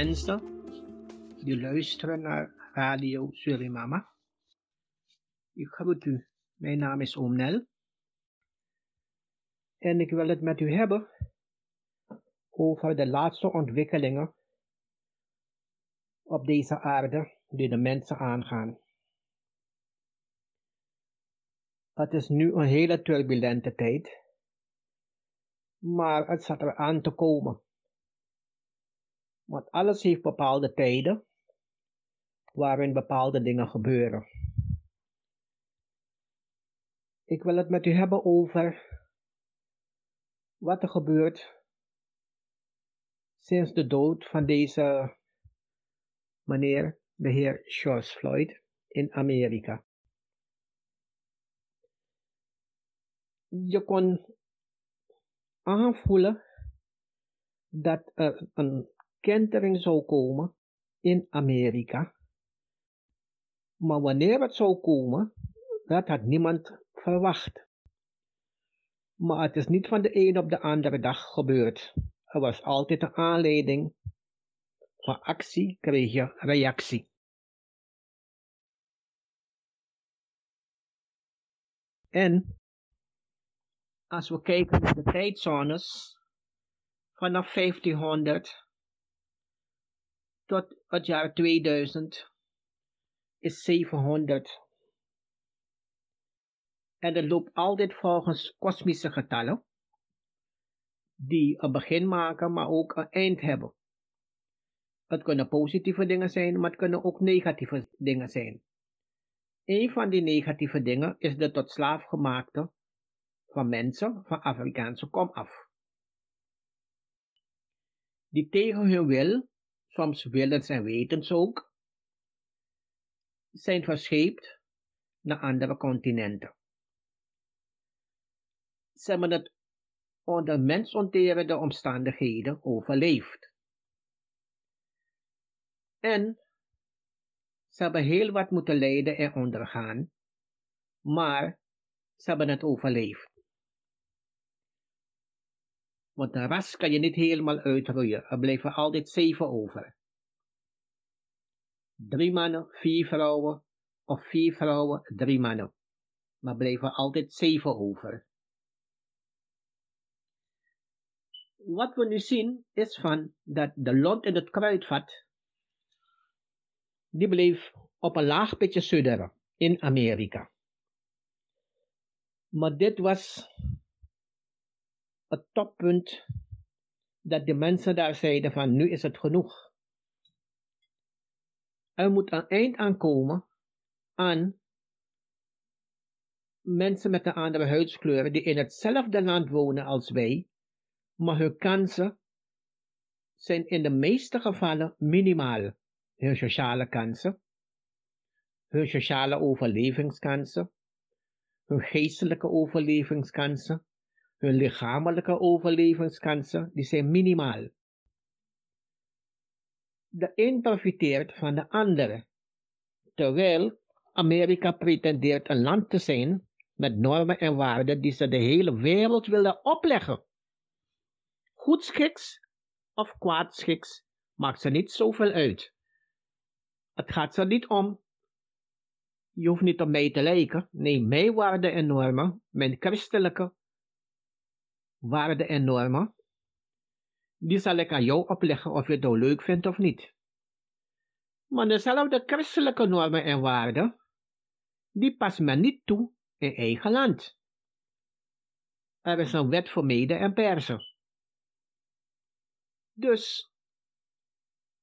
Mensen die luisteren naar Radio Surimama. Ik groet u. Mijn naam is Oom Nel. En ik wil het met u hebben over de laatste ontwikkelingen op deze aarde die de mensen aangaan. Het is nu een hele turbulente tijd, maar het zat er aan te komen. Want alles heeft bepaalde tijden waarin bepaalde dingen gebeuren. Ik wil het met u hebben over wat er gebeurt sinds de dood van deze meneer, de heer George Floyd, in Amerika. Je kon aanvoelen dat er een kentering zou komen in Amerika. Maar wanneer het zou komen, dat had niemand verwacht. Maar het is niet van de een op de andere dag gebeurd. Er was altijd een aanleiding. Van actie kreeg je reactie. En als we kijken naar de tijdzones, vanaf 1500 tot het jaar 2000 is 700. En dat loopt altijd volgens kosmische getallen, die een begin maken, maar ook een eind hebben. Het kunnen positieve dingen zijn, maar het kunnen ook negatieve dingen zijn. Een van die negatieve dingen is de tot slaaf gemaakte van mensen van Afrikaanse komaf. Die tegen hun wil, soms willens en wetens ook, zijn verscheept naar andere continenten. Ze hebben het onder mensonterende omstandigheden overleefd. En ze hebben heel wat moeten lijden en ondergaan, maar ze hebben het overleefd. Want een ras kan je niet helemaal uitroeien. Er blijven altijd zeven over. Drie mannen, vier vrouwen, of vier vrouwen, drie mannen. Maar blijven altijd zeven over. Wat we nu zien is van dat de lont in het kruidvat, die bleef op een laag pitje sudderen in Amerika. Maar dit was het toppunt dat de mensen daar zeiden van nu is het genoeg. Er moet een eind aankomen aan mensen met een andere huidskleur die in hetzelfde land wonen als wij, maar hun kansen zijn in de meeste gevallen minimaal. Hun sociale kansen, hun sociale overlevingskansen, hun geestelijke overlevingskansen, hun lichamelijke overlevingskansen die zijn minimaal. De een profiteert van de andere, terwijl Amerika pretendeert een land te zijn met normen en waarden die ze de hele wereld willen opleggen. Goedschiks of kwaadschiks maakt ze niet zoveel uit. Het gaat ze niet om. Je hoeft niet op mij te lijken. Nee, mijn waarden en normen, mijn christelijke waarden en normen, die zal ik aan jou opleggen of je het nou leuk vindt of niet. Maar dezelfde christelijke normen en waarden, die past men niet toe in eigen land. Er is een wet voor mede en persen. Dus,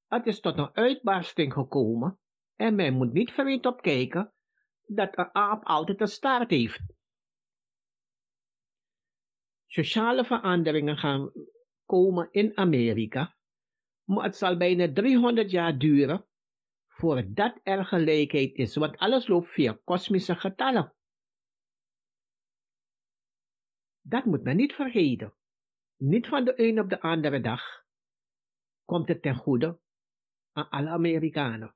het is tot een uitbarsting gekomen en men moet niet vreemd opkijken dat een aap altijd een staart heeft. Sociale veranderingen gaan komen in Amerika, maar het zal bijna 300 jaar duren voordat er gelijkheid is, want alles loopt via kosmische getallen. Dat moet men niet vergeten. Niet van de een op de andere dag komt het ten goede aan alle Amerikanen.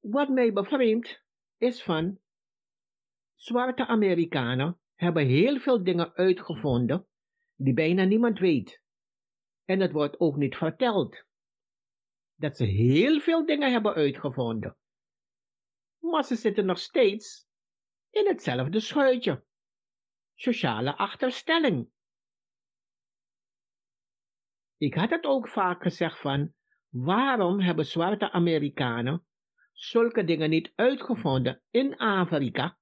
Wat mij bevreemdt is van zwarte Amerikanen hebben heel veel dingen uitgevonden die bijna niemand weet. En het wordt ook niet verteld dat ze heel veel dingen hebben uitgevonden. Maar ze zitten nog steeds in hetzelfde schuitje. Sociale achterstelling. Ik had het ook vaak gezegd van, waarom hebben zwarte Amerikanen zulke dingen niet uitgevonden in Afrika,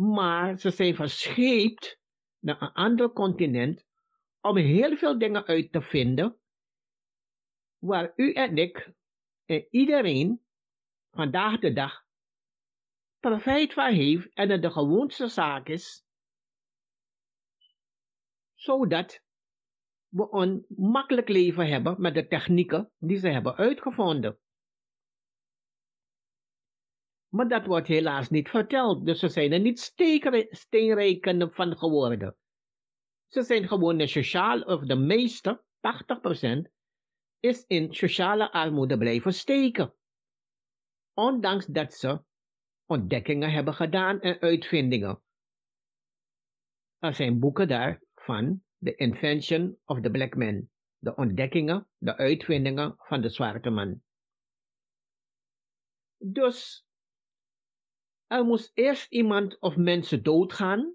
maar ze zijn verscheept naar een ander continent om heel veel dingen uit te vinden waar u en ik en iedereen vandaag de dag profijt van heeft en het de gewoonste zaak is, zodat we een makkelijk leven hebben met de technieken die ze hebben uitgevonden. Maar dat wordt helaas niet verteld, dus ze zijn er niet steenrijkende van geworden. Ze zijn gewoon sociaal, of de meeste, 80%, is in sociale armoede blijven steken. Ondanks dat ze ontdekkingen hebben gedaan en uitvindingen. Er zijn boeken daar van The Invention of the Black Man, de ontdekkingen, de uitvindingen van de zwarte man. Dus er moest eerst iemand of mensen doodgaan,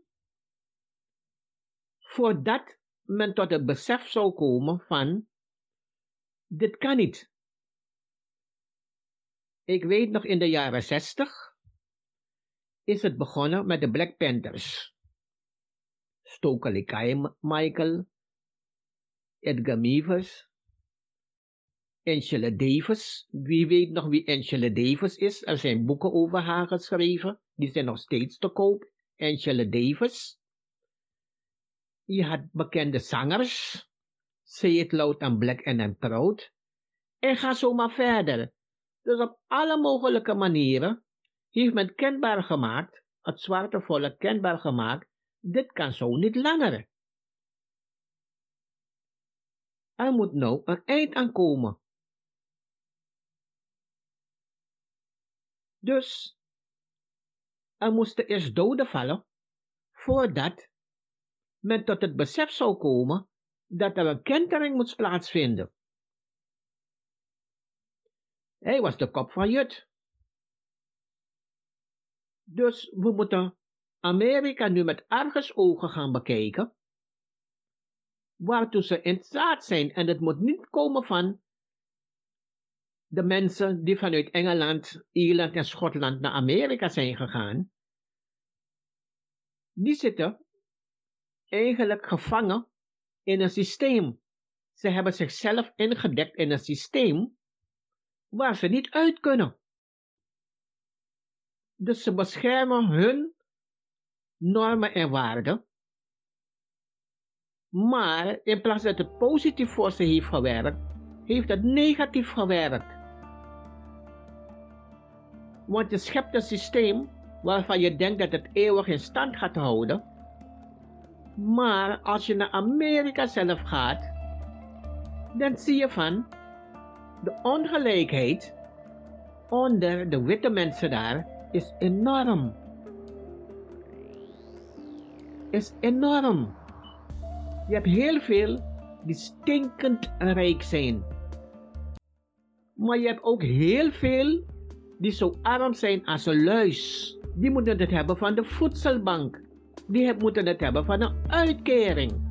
voordat men tot het besef zou komen van, dit kan niet. Ik weet nog in de jaren zestig is het begonnen met de Black Panthers. Stokely Michael, Edgar Meevers, Angela Davis. Wie weet nog wie Angela Davis is? Er zijn boeken over haar geschreven. Die zijn nog steeds te koop. Angela Davis. Je had bekende zangers. Say Loud and Black and I'm Proud. En ga zo maar verder. Dus op alle mogelijke manieren heeft men kenbaar gemaakt, het zwarte volk kenbaar gemaakt, dit kan zo niet langer. Er moet nou een eind aan komen. Dus er moesten eerst doden vallen voordat men tot het besef zou komen dat er een kentering moest plaatsvinden. Hij was de kop van Jut. Dus we moeten Amerika nu met ogen gaan bekijken, waartoe ze in staat zijn. En het moet niet komen van de mensen die vanuit Engeland, Ierland en Schotland naar Amerika zijn gegaan. Die zitten eigenlijk gevangen in een systeem. Ze hebben zichzelf ingedekt in een systeem waar ze niet uit kunnen. Dus ze beschermen hun normen en waarden. Maar in plaats dat het positief voor ze heeft gewerkt, heeft het negatief gewerkt. Want je schept een systeem waarvan je denkt dat het eeuwig in stand gaat houden. Maar als je naar Amerika zelf gaat, dan zie je van de ongelijkheid onder de witte mensen daar is enorm. Is enorm. Je hebt heel veel die stinkend rijk zijn. Maar je hebt ook heel veel die zo arm zijn als een luis. Die moeten het hebben van de voedselbank. Die moeten het hebben van een uitkering.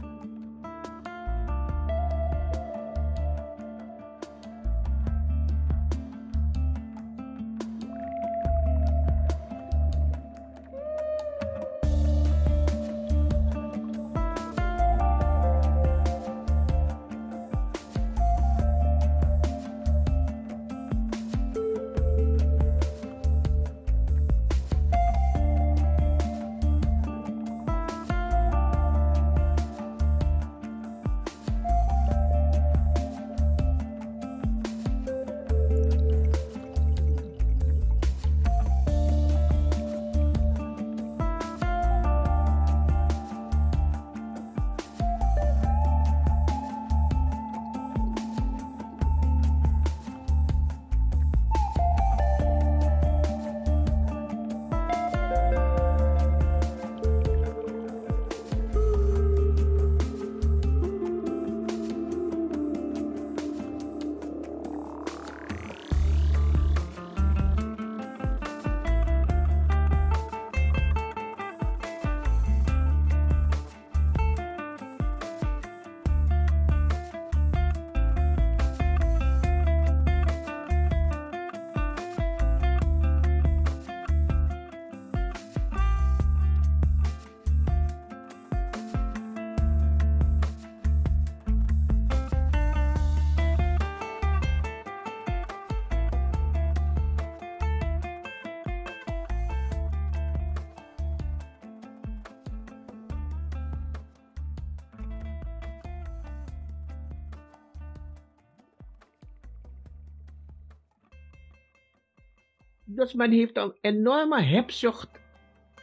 Dus men heeft een enorme hebzucht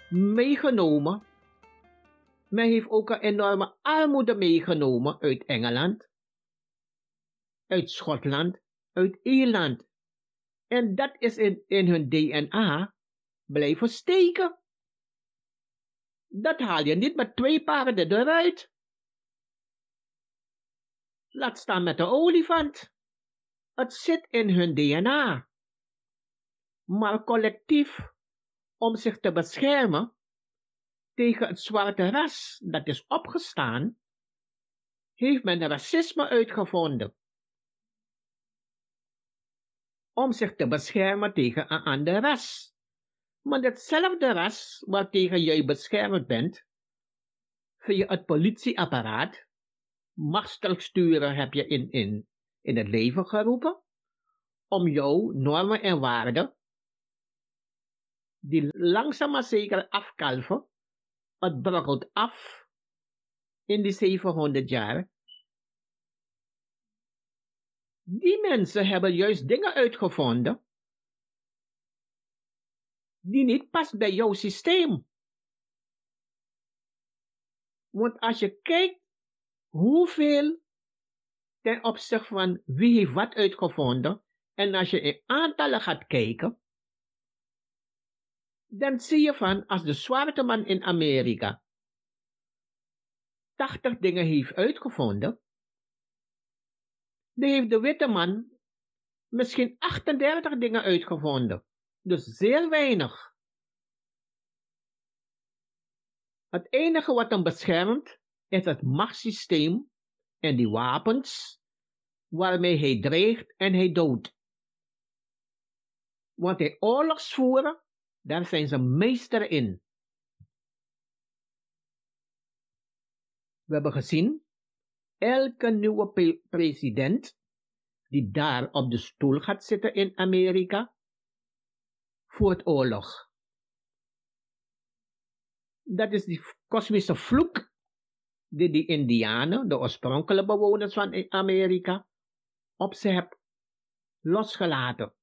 meegenomen. Men heeft ook een enorme armoede meegenomen uit Engeland, uit Schotland, uit Ierland. En dat is in, in hun DNA blijven steken. Dat haal je niet met twee paarden eruit. Laat staan met de olifant. Het zit in hun DNA. Maar collectief, om zich te beschermen tegen het zwarte ras dat is opgestaan, heeft men racisme uitgevonden. Om zich te beschermen tegen een ander ras. Maar hetzelfde ras waartegen jij beschermd bent, via het politieapparaat, machtsstructuren heb je in, in, in het leven geroepen, om jouw normen en waarden, die langzaam maar zeker afkalven, het brokkelt af in die 700 jaar. Die mensen hebben juist dingen uitgevonden die niet past bij jouw systeem. Want als je kijkt hoeveel ten opzichte van wie heeft wat uitgevonden, en als je in aantallen gaat kijken, dan zie je van als de zwarte man in Amerika 80 dingen heeft uitgevonden, dan heeft de witte man misschien 38 dingen uitgevonden. Dus zeer weinig. Het enige wat hem beschermt is het machtssysteem en die wapens waarmee hij dreigt en hij doodt. Want hij oorlogsvoeren, daar zijn ze meester in. We hebben gezien, elke nieuwe president die daar op de stoel gaat zitten in Amerika, voert oorlog. Dat is die kosmische vloek die die Indianen, de oorspronkelijke bewoners van Amerika, op ze hebben losgelaten.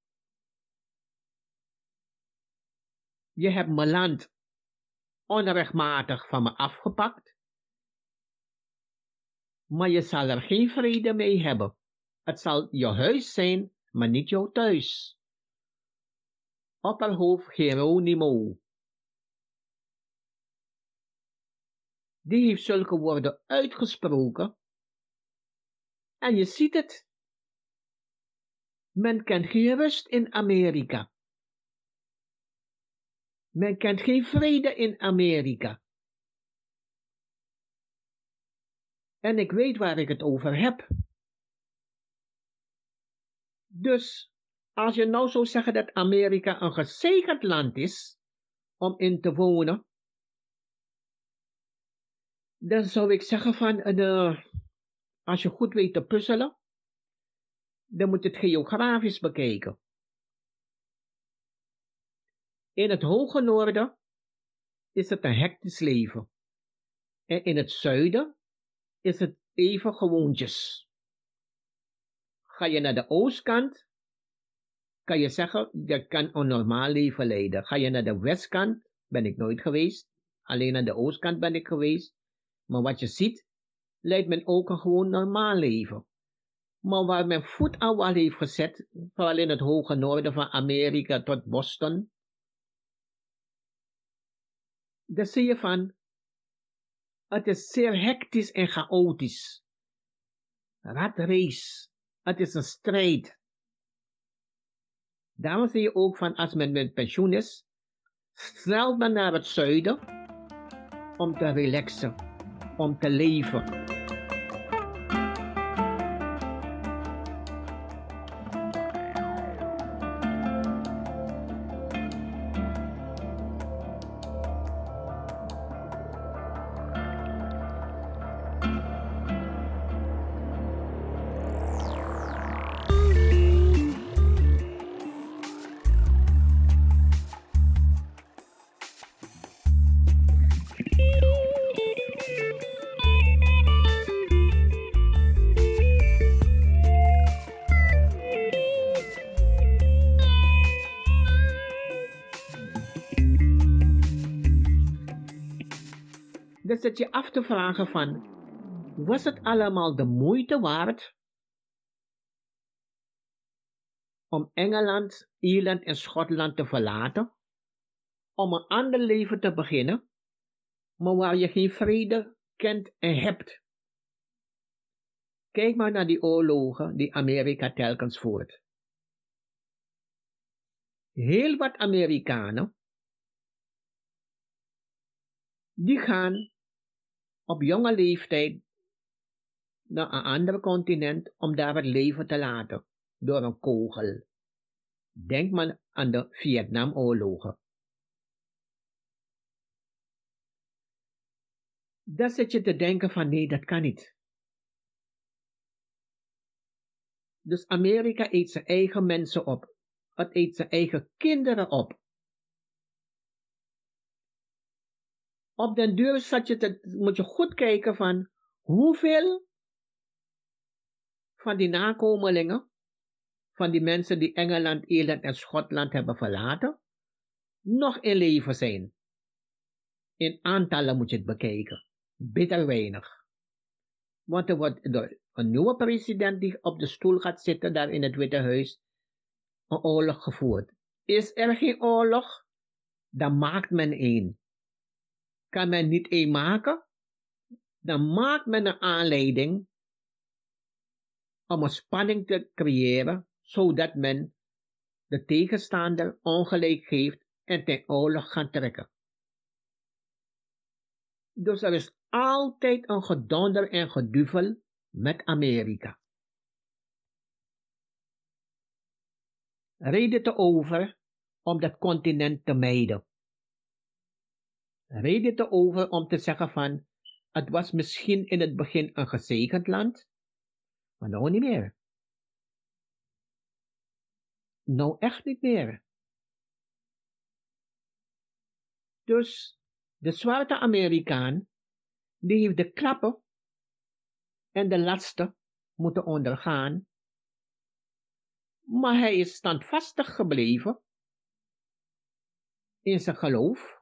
Je hebt mijn land onrechtmatig van me afgepakt, maar je zal er geen vrede mee hebben. Het zal je huis zijn, maar niet jouw thuis opperhoofd Geronimo. Die heeft zulke woorden uitgesproken. En je ziet het. Men kent geen rust in Amerika. Men kent geen vrede in Amerika. En ik weet waar ik het over heb. Dus als je nou zou zeggen dat Amerika een gezegend land is om in te wonen, dan zou ik zeggen van, uh, als je goed weet te puzzelen, dan moet je het geografisch bekijken. In het hoge noorden is het een hectisch leven. En in het zuiden is het even gewoontjes. Ga je naar de oostkant, kan je zeggen, je kan een normaal leven leiden. Ga je naar de westkant, ben ik nooit geweest. Alleen naar de oostkant ben ik geweest. Maar wat je ziet, leidt men ook een gewoon normaal leven. Maar waar men voet aan heeft gezet, vooral in het hoge noorden van Amerika tot Boston, daar zie je van, het is zeer hectisch en chaotisch. Ratrace, het is een strijd. Daarom zie je ook van als men met pensioen is, snel naar het zuiden om te relaxen, om te leven. Vragen van, was het allemaal de moeite waard om Engeland, Ierland en Schotland te verlaten, om een ander leven te beginnen, maar waar je geen vrede kent en hebt. Kijk maar naar die oorlogen die Amerika telkens voert. Heel wat Amerikanen, die gaan op jonge leeftijd naar een ander continent om daar het leven te laten door een kogel. Denk maar aan de Vietnamoorlogen. Dan zit je te denken van nee, dat kan niet. Dus Amerika eet zijn eigen mensen op. Het eet zijn eigen kinderen op. Op den duur je moet je goed kijken van hoeveel van die nakomelingen, van die mensen die Engeland, Ierland en Schotland hebben verlaten, nog in leven zijn. In aantallen moet je het bekijken. Bitter weinig. Want er wordt door een nieuwe president die op de stoel gaat zitten daar in het Witte Huis een oorlog gevoerd. Is er geen oorlog? Dan maakt men één. Kan men niet één maken? Dan maakt men een aanleiding om een spanning te creëren, zodat men de tegenstander ongelijk geeft en ten oorlog gaat trekken. Dus er is altijd een gedonder en geduvel met Amerika. Reden te over om dat continent te mijden. Reden te over om te zeggen van, het was misschien in het begin een gezegend land, maar nou niet meer. Nou echt niet meer. Dus de zwarte Amerikaan, die heeft de klappen en de lasten moeten ondergaan, maar hij is standvastig gebleven in zijn geloof,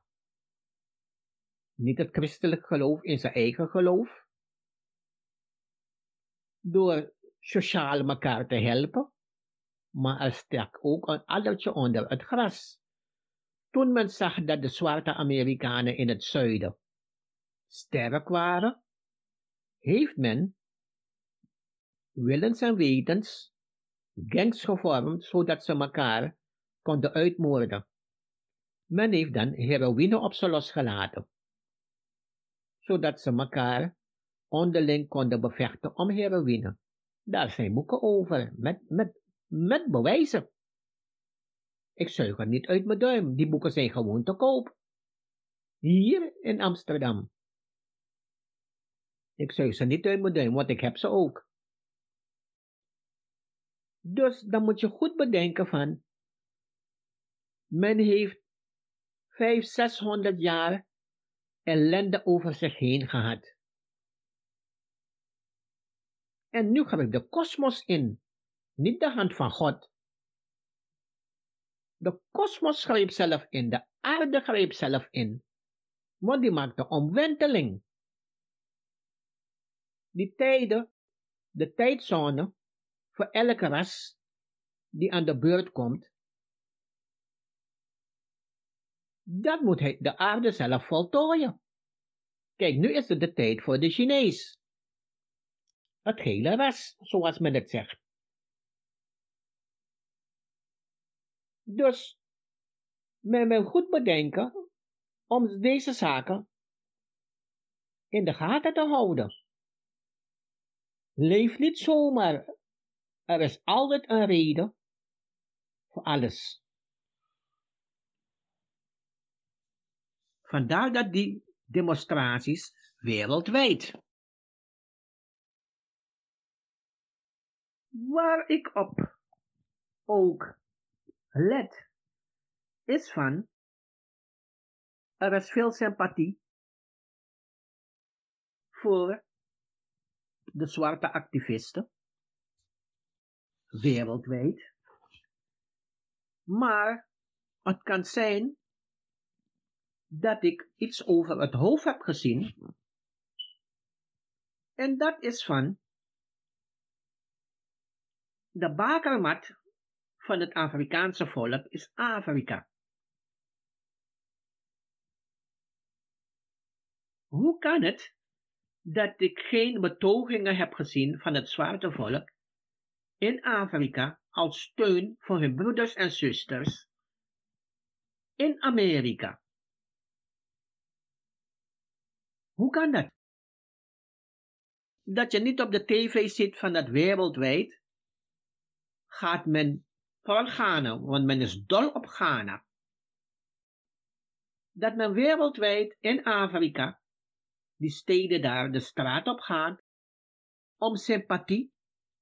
niet het christelijk geloof, in zijn eigen geloof, door sociaal elkaar te helpen, maar er stak ook een addertje onder het gras. Toen men zag dat de zwarte Amerikanen in het zuiden sterk waren, heeft men willens en wetens gangs gevormd zodat ze elkaar konden uitmoorden. Men heeft dan heroïne op ze losgelaten, zodat ze elkaar onderling konden bevechten om heroïne. Daar zijn boeken over, met, met, met bewijzen. Ik zuig er niet uit mijn duim, die boeken zijn gewoon te koop. Hier in Amsterdam. Ik zuig ze niet uit mijn duim, want ik heb ze ook. Dus dan moet je goed bedenken van, men heeft vijf, zeshonderd jaar ellende over zich heen gehad. En nu ik de kosmos in, niet de hand van God. De kosmos greep zelf in, de aarde greep zelf in, want die maakt de omwenteling. Die tijden, de tijdzone voor elke ras die aan de beurt komt, dat moet hij de aarde zelf voltooien. Kijk, nu is het de tijd voor de Chinees het hele was, zoals men het zegt. Dus men wil goed bedenken om deze zaken in de gaten te houden. Leef niet zomaar. Er is altijd een reden voor alles. Vandaar dat die demonstraties wereldwijd Waar ik op ook let, is van, er is veel sympathie voor de zwarte activisten, wereldwijd. Maar het kan zijn dat ik iets over het hoofd heb gezien En dat is van de bakermat van het Afrikaanse volk is Afrika. Hoe kan het dat ik geen betogingen heb gezien van het zwarte volk in Afrika als steun voor hun broeders en zusters in Amerika? Hoe kan dat? Dat je niet op de tv zit van dat wereldwijd, gaat men voor Ghana, want men is dol op Ghana. Dat men wereldwijd in Afrika die steden daar de straat op gaan om sympathie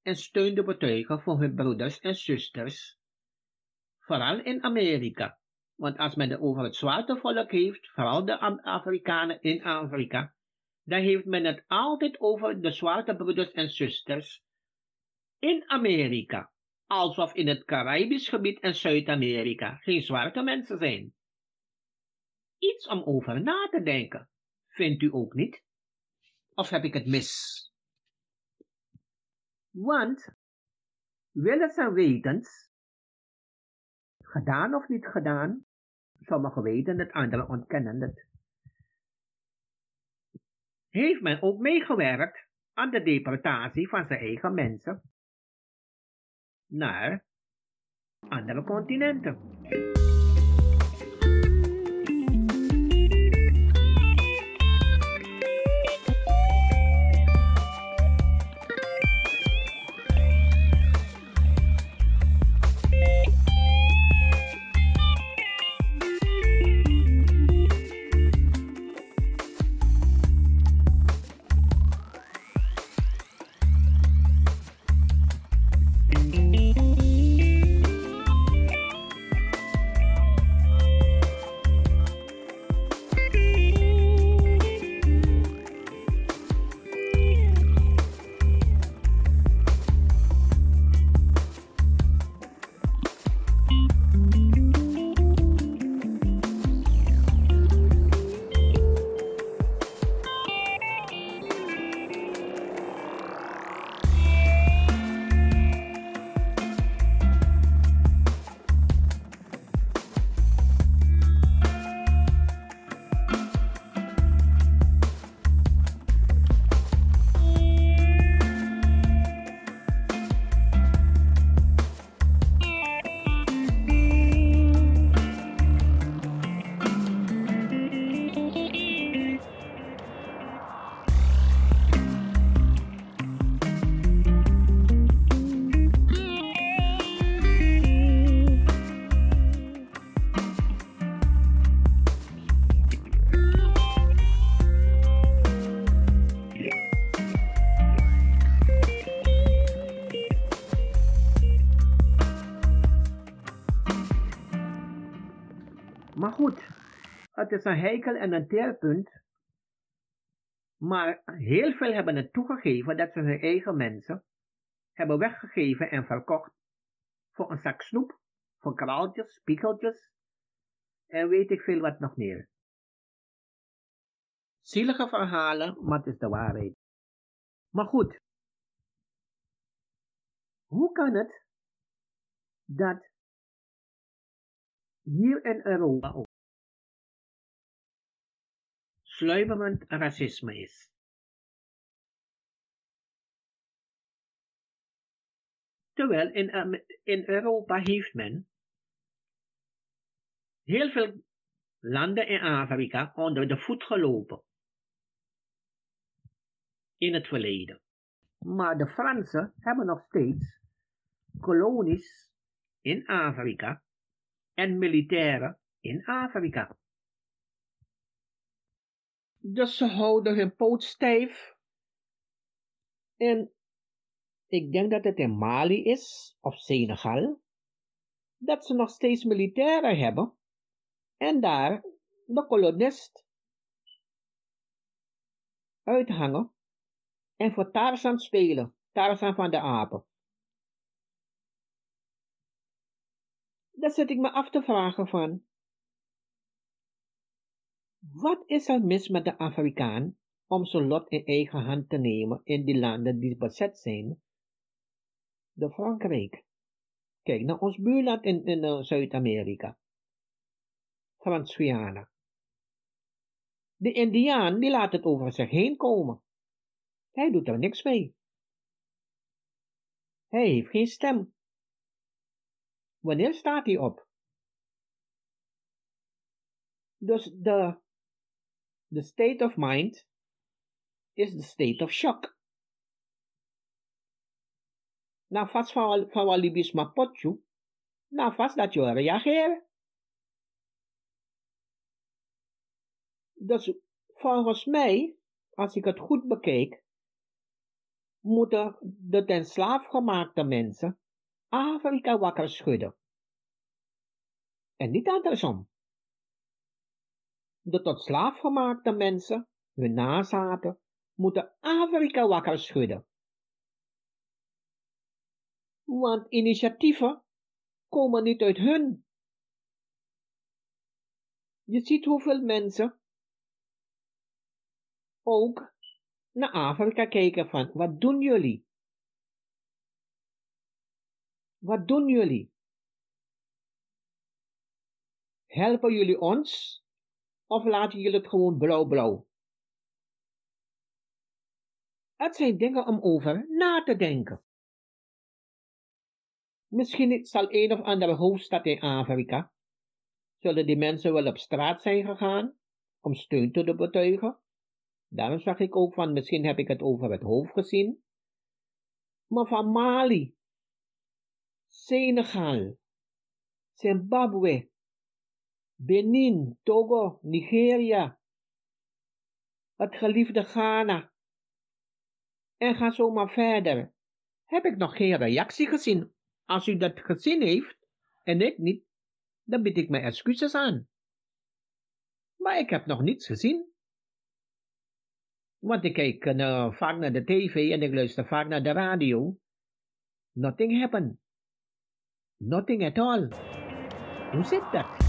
en steun te betuigen voor hun broeders en zusters, vooral in Amerika. Want als men het over het zwarte volk heeft, vooral de Afrikanen in Afrika, dan heeft men het altijd over de zwarte broeders en zusters in Amerika. Alsof in het Caribisch gebied en Zuid-Amerika geen zwarte mensen zijn. Iets om over na te denken. Vindt u ook niet? Of heb ik het mis? Want, willens en wetens, gedaan of niet gedaan, sommigen weten het, anderen ontkennen het, heeft men ook meegewerkt aan de deportatie van zijn eigen mensen naar andere continenten. Het is een heikel en een teerpunt. Maar heel veel hebben het toegegeven dat ze hun eigen mensen hebben weggegeven en verkocht voor een zak snoep, voor kraaltjes, spiegeltjes en weet ik veel wat nog meer. Zielige verhalen, maar het is de waarheid. Maar goed, hoe kan het dat hier in Europa sluimerend racisme is. Terwijl in, in Europa heeft men heel veel landen in Afrika onder de voet gelopen. In het verleden. Maar de Fransen hebben nog steeds kolonies in Afrika en militairen in Afrika. Dus ze houden hun poot stijf. En ik denk dat het in Mali is, of Senegal, dat ze nog steeds militairen hebben. En daar de kolonist uithangen en voor Tarzan spelen, Tarzan van de apen. Dan zit ik me af te vragen van, wat is er mis met de Afrikaan om zijn lot in eigen hand te nemen in die landen die bezet zijn, de Frankrijk. Kijk naar ons buurland in, in uh, Zuid-Amerika. Frans-Guyana. De Indiaan die laat het over zich heen komen. Hij doet er niks mee. Hij heeft geen stem. Wanneer staat hij op? Dus de, de state of mind is de state of shock. Na vast van, walibis na vast dat je reageren. Dus volgens mij, als ik het goed bekijk, moeten de ten slaaf gemaakte mensen Afrika wakker schudden. En niet andersom. De tot slaaf gemaakte mensen, hun nazaten, moeten Afrika wakker schudden. Want initiatieven komen niet uit hun. Je ziet hoeveel mensen ook naar Afrika kijken van, wat doen jullie? Wat doen jullie? Helpen jullie ons? Of laten jullie het gewoon blauw-blauw? Het zijn dingen om over na te denken. Misschien zal een of andere hoofdstad in Afrika, zullen die mensen wel op straat zijn gegaan om steun te betuigen. Daarom zag ik ook van, misschien heb ik het over het hoofd gezien. Maar van Mali, Senegal, Zimbabwe, Benin, Togo, Nigeria, het geliefde Ghana. En ga zo maar verder. Heb ik nog geen reactie gezien. Als u dat gezien heeft en ik niet, dan bied ik mijn excuses aan. Maar ik heb nog niets gezien. Want ik kijk uh, vaak naar de tv en ik luister vaak naar de radio. Nothing happened. Nothing at all. Hoe zit dat?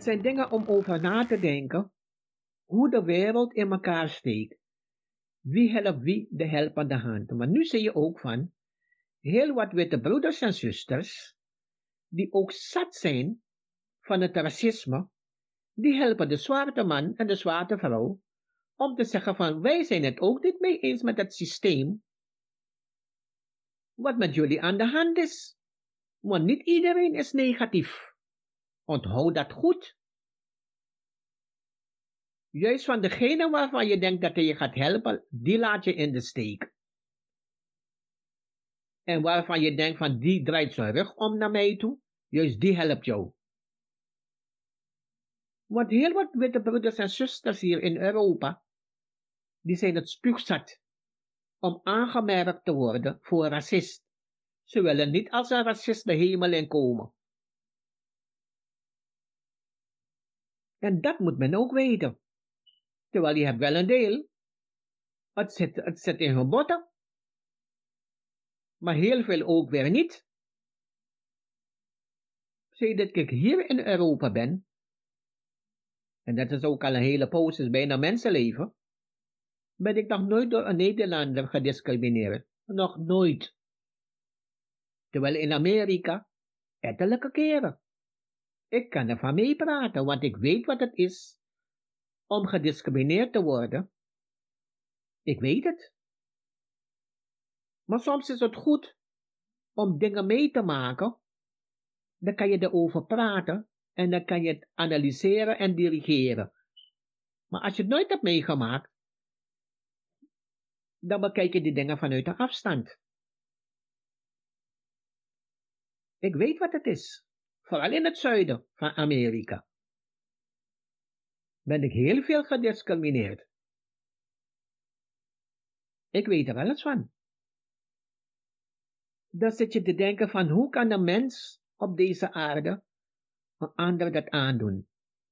Het zijn dingen om over na te denken hoe de wereld in elkaar steekt. Wie helpt wie de helpende hand. Maar nu zie je ook van heel wat witte broeders en zusters, die ook zat zijn van het racisme, die helpen de zwarte man en de zwarte vrouw om te zeggen van wij zijn het ook niet mee eens met het systeem wat met jullie aan de hand is. Want niet iedereen is negatief. Onthoud dat goed. Juist van degene waarvan je denkt dat hij je gaat helpen, die laat je in de steek. En waarvan je denkt van die draait zijn rug om naar mij toe, juist die helpt jou. Want heel wat witte broeders en zusters hier in Europa, die zijn het spuugzat om aangemerkt te worden voor racist. Ze willen niet als een racist de hemel in komen. En dat moet men ook weten. Terwijl je hebt wel een deel. Het zit, het zit in hun botten. Maar heel veel ook weer niet. Zie dat ik hier in Europa ben. En dat is ook al een hele poos, bijna mensenleven. Ben ik nog nooit door een Nederlander gediscrimineerd. Nog nooit. Terwijl in Amerika, ettelijke keren. Ik kan ervan meepraten, want ik weet wat het is om gediscrimineerd te worden. Ik weet het. Maar soms is het goed om dingen mee te maken. Dan kan je erover praten en dan kan je het analyseren en dirigeren. Maar als je het nooit hebt meegemaakt, dan bekijk je die dingen vanuit een afstand. Ik weet wat het is vooral in het zuiden van Amerika, ben ik heel veel gediscrimineerd. Ik weet er wel eens van. Dan zit je te denken van hoe kan een mens op deze aarde een ander dat aandoen?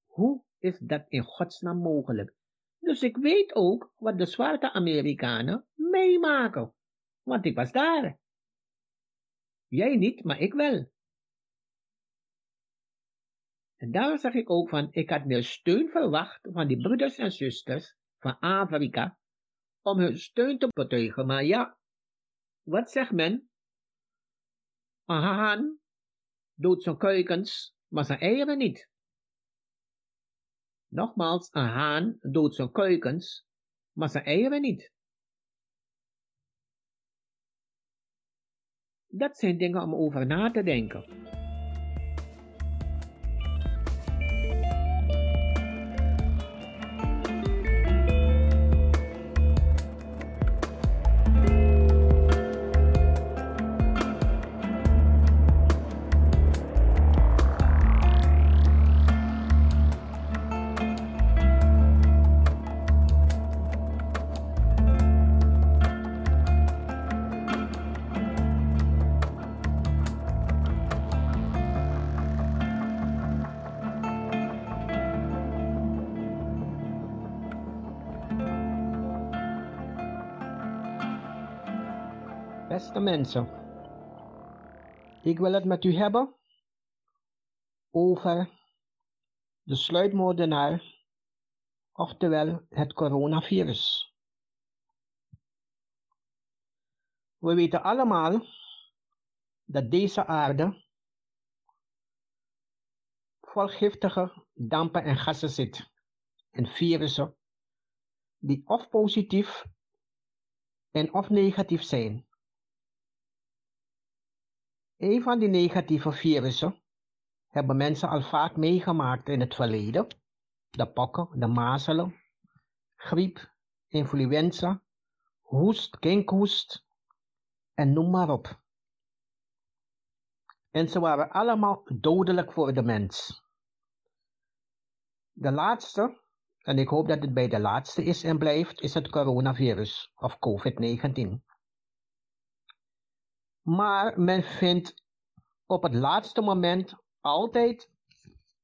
Hoe is dat in godsnaam mogelijk? Dus ik weet ook wat de zwarte Amerikanen meemaken. Want ik was daar. Jij niet, maar ik wel. En daar zeg ik ook van, ik had meer steun verwacht van die broeders en zusters van Afrika om hun steun te betuigen. Maar ja, wat zegt men? Een haan doet zijn kuikens, maar zijn eieren niet. Nogmaals, een haan doodt zijn kuikens, maar zijn eieren niet. Dat zijn dingen om over na te denken. Beste mensen, ik wil het met u hebben over de sluitmoordenaar, oftewel het coronavirus. We weten allemaal dat deze aarde vol giftige dampen en gassen zit en virussen die of positief en of negatief zijn. Een van die negatieve virussen hebben mensen al vaak meegemaakt in het verleden. De pokken, de mazelen, griep, influenza, hoest, kinkhoest en noem maar op. En ze waren allemaal dodelijk voor de mens. De laatste, en ik hoop dat het bij de laatste is en blijft, is het coronavirus of COVID-19. Maar men vindt op het laatste moment altijd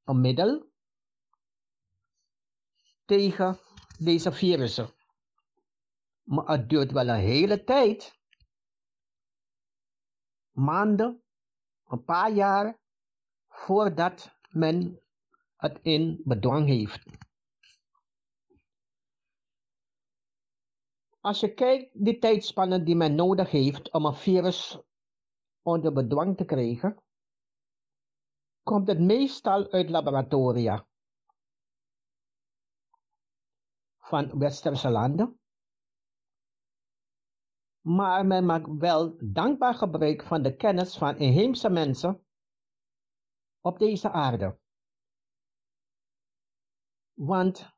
een middel tegen deze virussen. Maar het duurt wel een hele tijd, maanden, een paar jaar, voordat men het in bedwang heeft. Als je kijkt de tijdspannen die men nodig heeft om een virus onder bedwang te krijgen, komt het meestal uit laboratoria van westerse landen. Maar men maakt wel dankbaar gebruik van de kennis van inheemse mensen op deze aarde. Want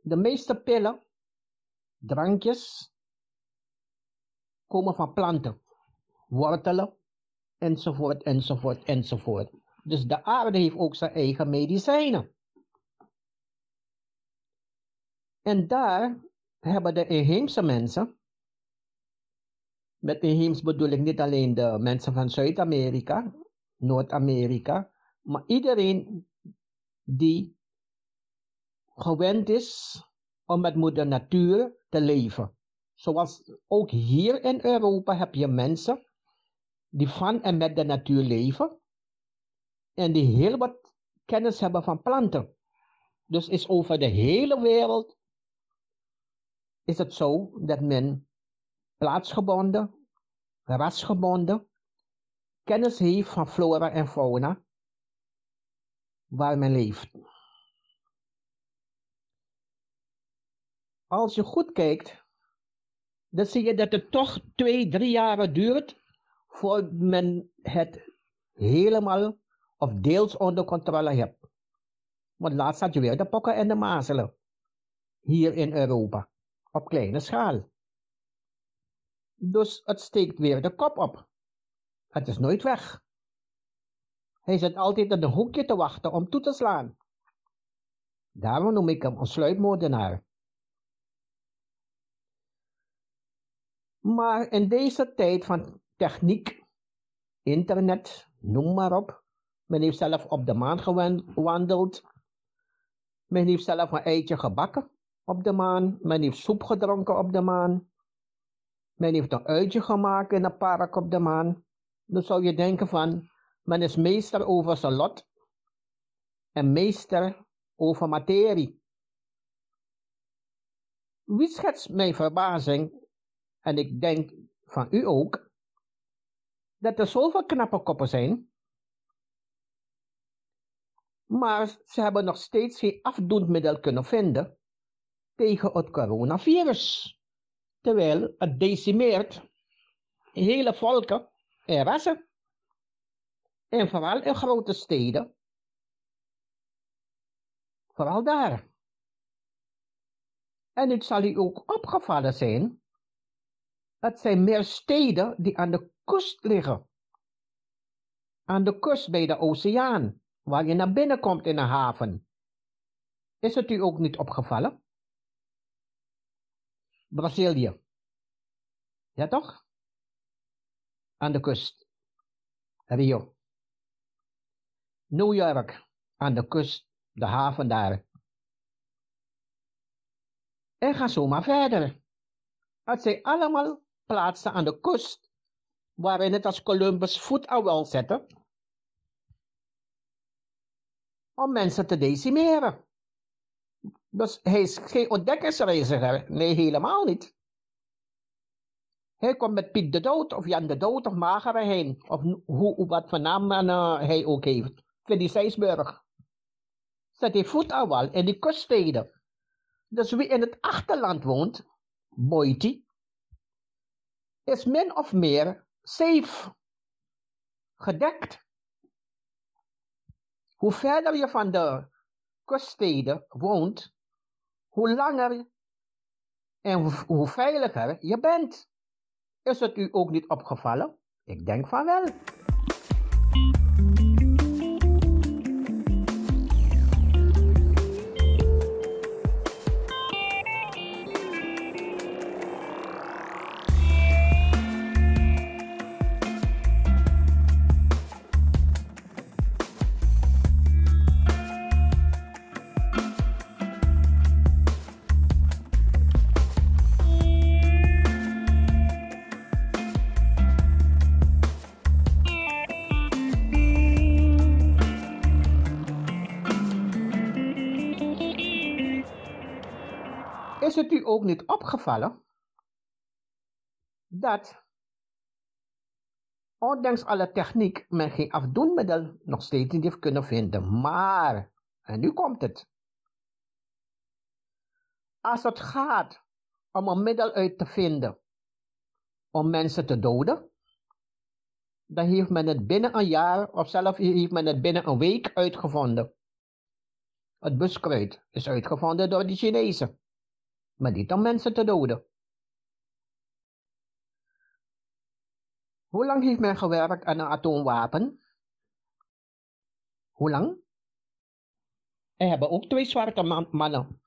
de meeste pillen, drankjes, komen van planten wortelen, enzovoort, enzovoort, enzovoort. Dus de aarde heeft ook zijn eigen medicijnen. En daar hebben de inheemse mensen, met inheems bedoel ik niet alleen de mensen van Zuid-Amerika, Noord-Amerika, maar iedereen die gewend is om met moeder natuur te leven. Zoals ook hier in Europa heb je mensen die van en met de natuur leven en die heel wat kennis hebben van planten. Dus is over de hele wereld is het zo dat men plaatsgebonden, rasgebonden kennis heeft van flora en fauna waar men leeft. Als je goed kijkt, dan zie je dat het toch twee, drie jaren duurt voor men het helemaal of deels onder controle hebt. Want laatst had je weer de pokken en de mazelen. Hier in Europa. Op kleine schaal. Dus het steekt weer de kop op. Het is nooit weg. Hij zit altijd in een hoekje te wachten om toe te slaan. Daarom noem ik hem een sluitmoordenaar. Maar in deze tijd van techniek, internet, noem maar op. Men heeft zelf op de maan gewandeld. Men heeft zelf een eitje gebakken op de maan. Men heeft soep gedronken op de maan. Men heeft een uitje gemaakt in een park op de maan. Dan zou je denken van, men is meester over zijn lot en meester over materie. Wie schetst mijn verbazing, en ik denk van u ook, dat er zoveel knappe koppen zijn, maar ze hebben nog steeds geen afdoendmiddel kunnen vinden tegen het coronavirus. Terwijl het decimeert hele volken en rassen. En vooral in grote steden. Vooral daar. En het zal u ook opgevallen zijn. Het zijn meer steden die aan de kust liggen. Aan de kust bij de oceaan, waar je naar binnen komt in een haven. Is het u ook niet opgevallen? Brazilië. Ja toch? Aan de kust. Rio. New York. Aan de kust. De haven daar. En ga zo maar verder. Het zijn allemaal plaatsen aan de kust waarin het als Columbus voet aan wil zetten om mensen te decimeren. Dus hij is geen ontdekkingsreiziger. Nee, helemaal niet. Hij komt met Piet de Dood, of Jan de Dood, of Magere heen. Of hoe, wat voor naam uh, hij ook heeft. Freddy Seisburg. Zet hij voet aan wal in die kuststeden. Dus wie in het achterland woont, Boiti, is min of meer safe. Gedekt. Hoe verder je van de kuststeden woont, hoe langer en hoe veiliger je bent. Is het u ook niet opgevallen? Ik denk van wel. Ook niet opgevallen dat, ondanks alle techniek, men geen afdoenmiddel nog steeds niet heeft kunnen vinden? Maar, en nu komt het. Als het gaat om een middel uit te vinden om mensen te doden, dan heeft men het binnen een jaar of zelfs heeft men het binnen een week uitgevonden. Het buskruid is uitgevonden door de Chinezen maar niet om mensen te doden. Hoe lang heeft men gewerkt aan een atoomwapen? Hoe lang? Er hebben ook twee zwarte mannen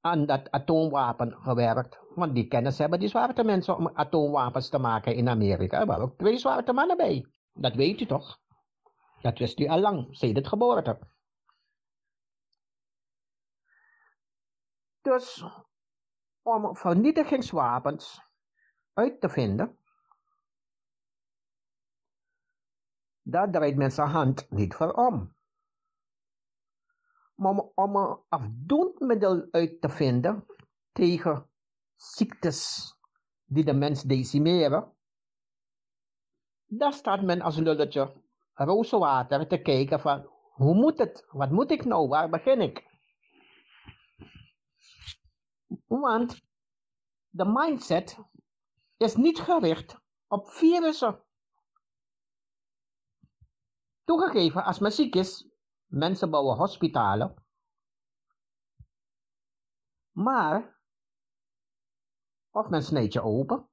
aan dat atoomwapen gewerkt. Want die kennis hebben die zwarte mensen om atoomwapens te maken in Amerika. Er waren ook twee zwarte mannen bij. Dat weet u toch? Dat wist u al lang, sinds het geboorte. Dus om vernietigingswapens uit te vinden, daar draait men zijn hand niet voor om. Maar om een afdoend uit te vinden tegen ziektes die de mens decimeren, daar staat men als lulletje rozenwater te kijken van hoe moet het, wat moet ik nou, waar begin ik? Want de mindset is niet gericht op virussen. Toegegeven, als men ziek is, mensen bouwen hospitalen. Maar, of men snijdt je open,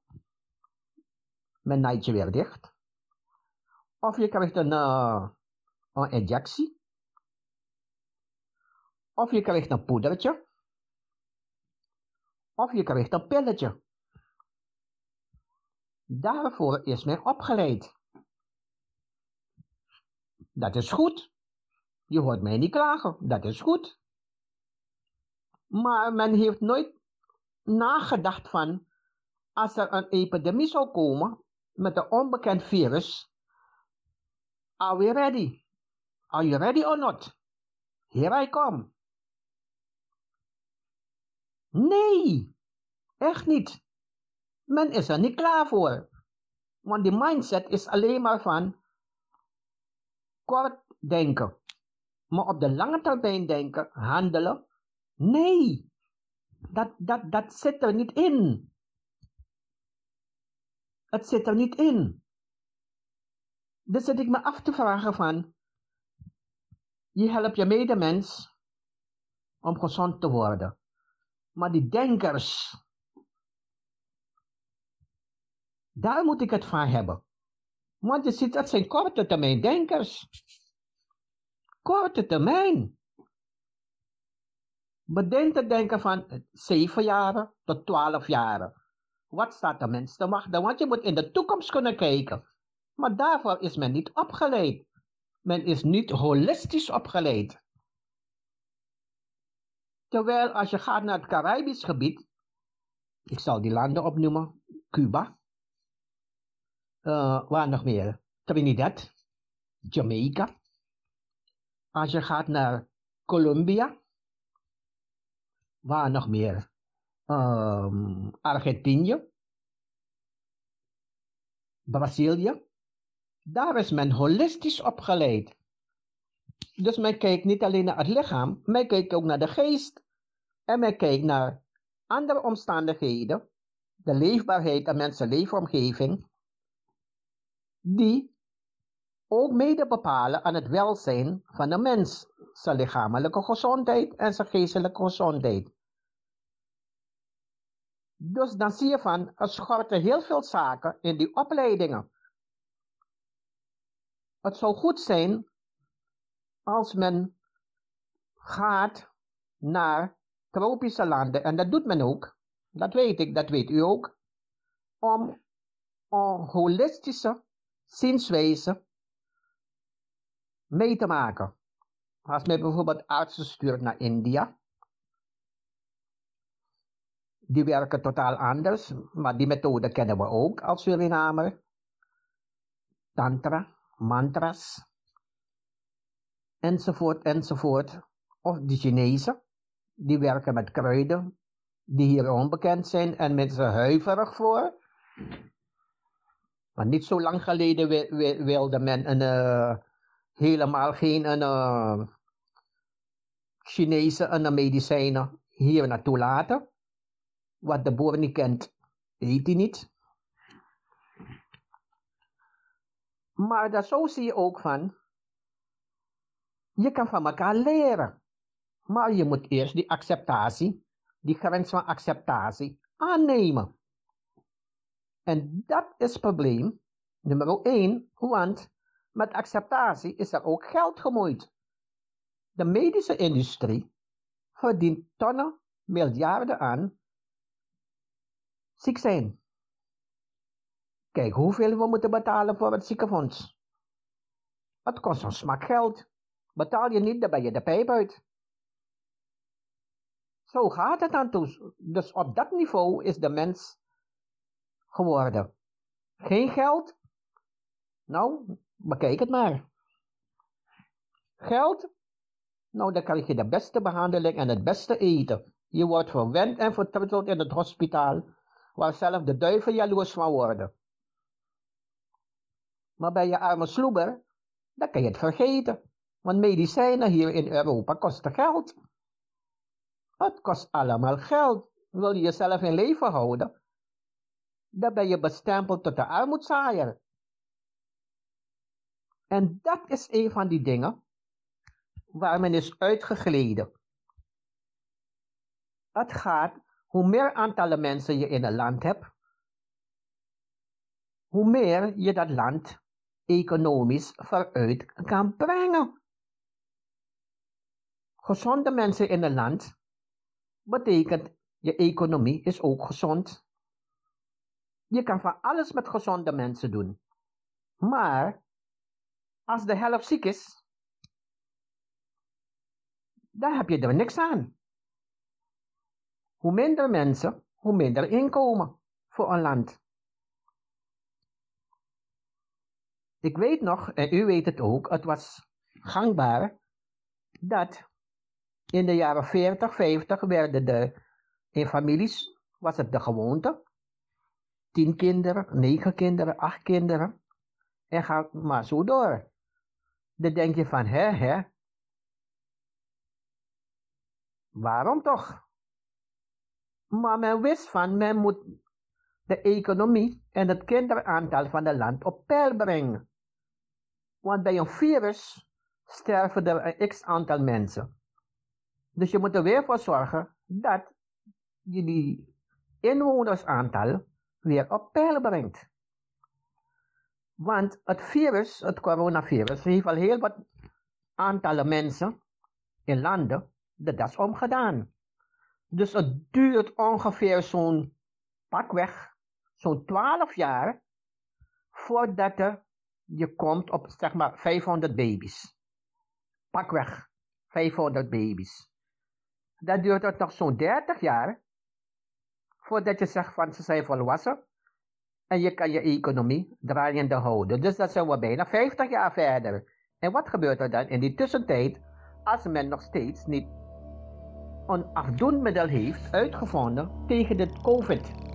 men naait je weer dicht. Of je krijgt een, uh, een injectie. Of je krijgt een poedertje. Of je krijgt een pilletje. Daarvoor is men opgeleid. Dat is goed. Je hoort mij niet klagen, dat is goed. Maar men heeft nooit nagedacht van, als er een epidemie zou komen met een onbekend virus, are we ready? Are you ready or not? Here I come. Nee, echt niet. Men is er niet klaar voor. Want die mindset is alleen maar van kort denken. Maar op de lange termijn denken, handelen, nee. Dat, dat, dat zit er niet in. Het zit er niet in. Dus zit ik me af te vragen van, je helpt je medemens om gezond te worden. Maar die denkers, daar moet ik het van hebben. Want je ziet, dat zijn korte termijn denkers. Korte termijn. Bedenk te denken van 7 jaren tot 12 jaren. Wat staat de mens te wachten? Want je moet in de toekomst kunnen kijken. Maar daarvoor is men niet opgeleid. Men is niet holistisch opgeleid. Terwijl als je gaat naar het Caribisch gebied, ik zal die landen opnoemen, Cuba, uh, waar nog meer? Trinidad, Jamaica. Als je gaat naar Colombia, waar nog meer? Um, Argentinië, Brazilië. Daar is men holistisch opgeleid. Dus men kijkt niet alleen naar het lichaam, men kijkt ook naar de geest. En men kijkt naar andere omstandigheden, de leefbaarheid en mensen leefomgeving, die ook mede bepalen aan het welzijn van de mens, zijn lichamelijke gezondheid en zijn geestelijke gezondheid. Dus dan zie je van, er schorten heel veel zaken in die opleidingen. Het zou goed zijn als men gaat naar tropische landen, en dat doet men ook, dat weet ik, dat weet u ook, om een holistische zienswijze mee te maken. Als men bijvoorbeeld artsen stuurt naar India, die werken totaal anders, maar die methode kennen we ook als Surinamer. Tantra, mantras, enzovoort, enzovoort. Of de Chinezen, die werken met kruiden, die hier onbekend zijn en mensen huiverig voor. Maar niet zo lang geleden wilde men een, uh, helemaal geen een, uh, Chinese een medicijnen hier naartoe laten. Wat de boer niet kent, eet hij niet. Maar dat zo zie je ook van, je kan van elkaar leren. Maar je moet eerst die acceptatie, die grens van acceptatie aannemen. En dat is het probleem nummer 1, want met acceptatie is er ook geld gemoeid. De medische industrie verdient tonnen, miljarden aan ziek zijn. Kijk hoeveel we moeten betalen voor het ziekenfonds. Het kost ons smak geld. Betaal je niet, dan ben je de pijp uit. Zo gaat het aan toe. Dus op dat niveau is de mens geworden. Geen geld? Nou, bekijk het maar. Geld? Nou, dan krijg je de beste behandeling en het beste eten. Je wordt verwend en vertrouwd in het hospitaal, waar zelf de duivel jaloers van worden. Maar bij je arme sloeber, dan kan je het vergeten. Want medicijnen hier in Europa kosten geld. Het kost allemaal geld. Wil je jezelf in leven houden, dan ben je bestempeld tot de armoedzaaier. En dat is een van die dingen waar men is uitgegleden. Het gaat, hoe meer aantallen mensen je in een land hebt, hoe meer je dat land economisch vooruit kan brengen. Gezonde mensen in een land betekent je economie is ook gezond. Je kan van alles met gezonde mensen doen. Maar als de helft ziek is, dan heb je er niks aan. Hoe minder mensen, hoe minder inkomen voor een land. Ik weet nog, en u weet het ook, het was gangbaar dat in de jaren 40, 50 werden de, in families was het de gewoonte, tien kinderen, negen kinderen, acht kinderen, en ga maar zo door. Dan denk je van, hè, hè, waarom toch? Maar men wist van, men moet de economie en het kinderaantal van het land op peil brengen. Want bij een virus sterven er een x aantal mensen. Dus je moet er weer voor zorgen dat je die inwonersaantal weer op peil brengt. Want het virus, het coronavirus, heeft al heel wat aantallen mensen in landen de das omgedaan. Dus het duurt ongeveer zo'n pakweg, zo'n 12 jaar, voordat er, je komt op zeg maar 500 baby's. Pakweg 500 baby's. Dan duurt het nog zo'n 30 jaar, voordat je zegt van ze zijn volwassen en je kan je economie draaiende houden. Dus dat zijn we bijna 50 jaar verder. En wat gebeurt er dan in die tussentijd als men nog steeds niet een afdoenmiddel heeft uitgevonden tegen de COVID?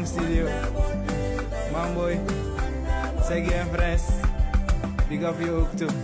Bang Studio. Man boy, say again. Big up you too.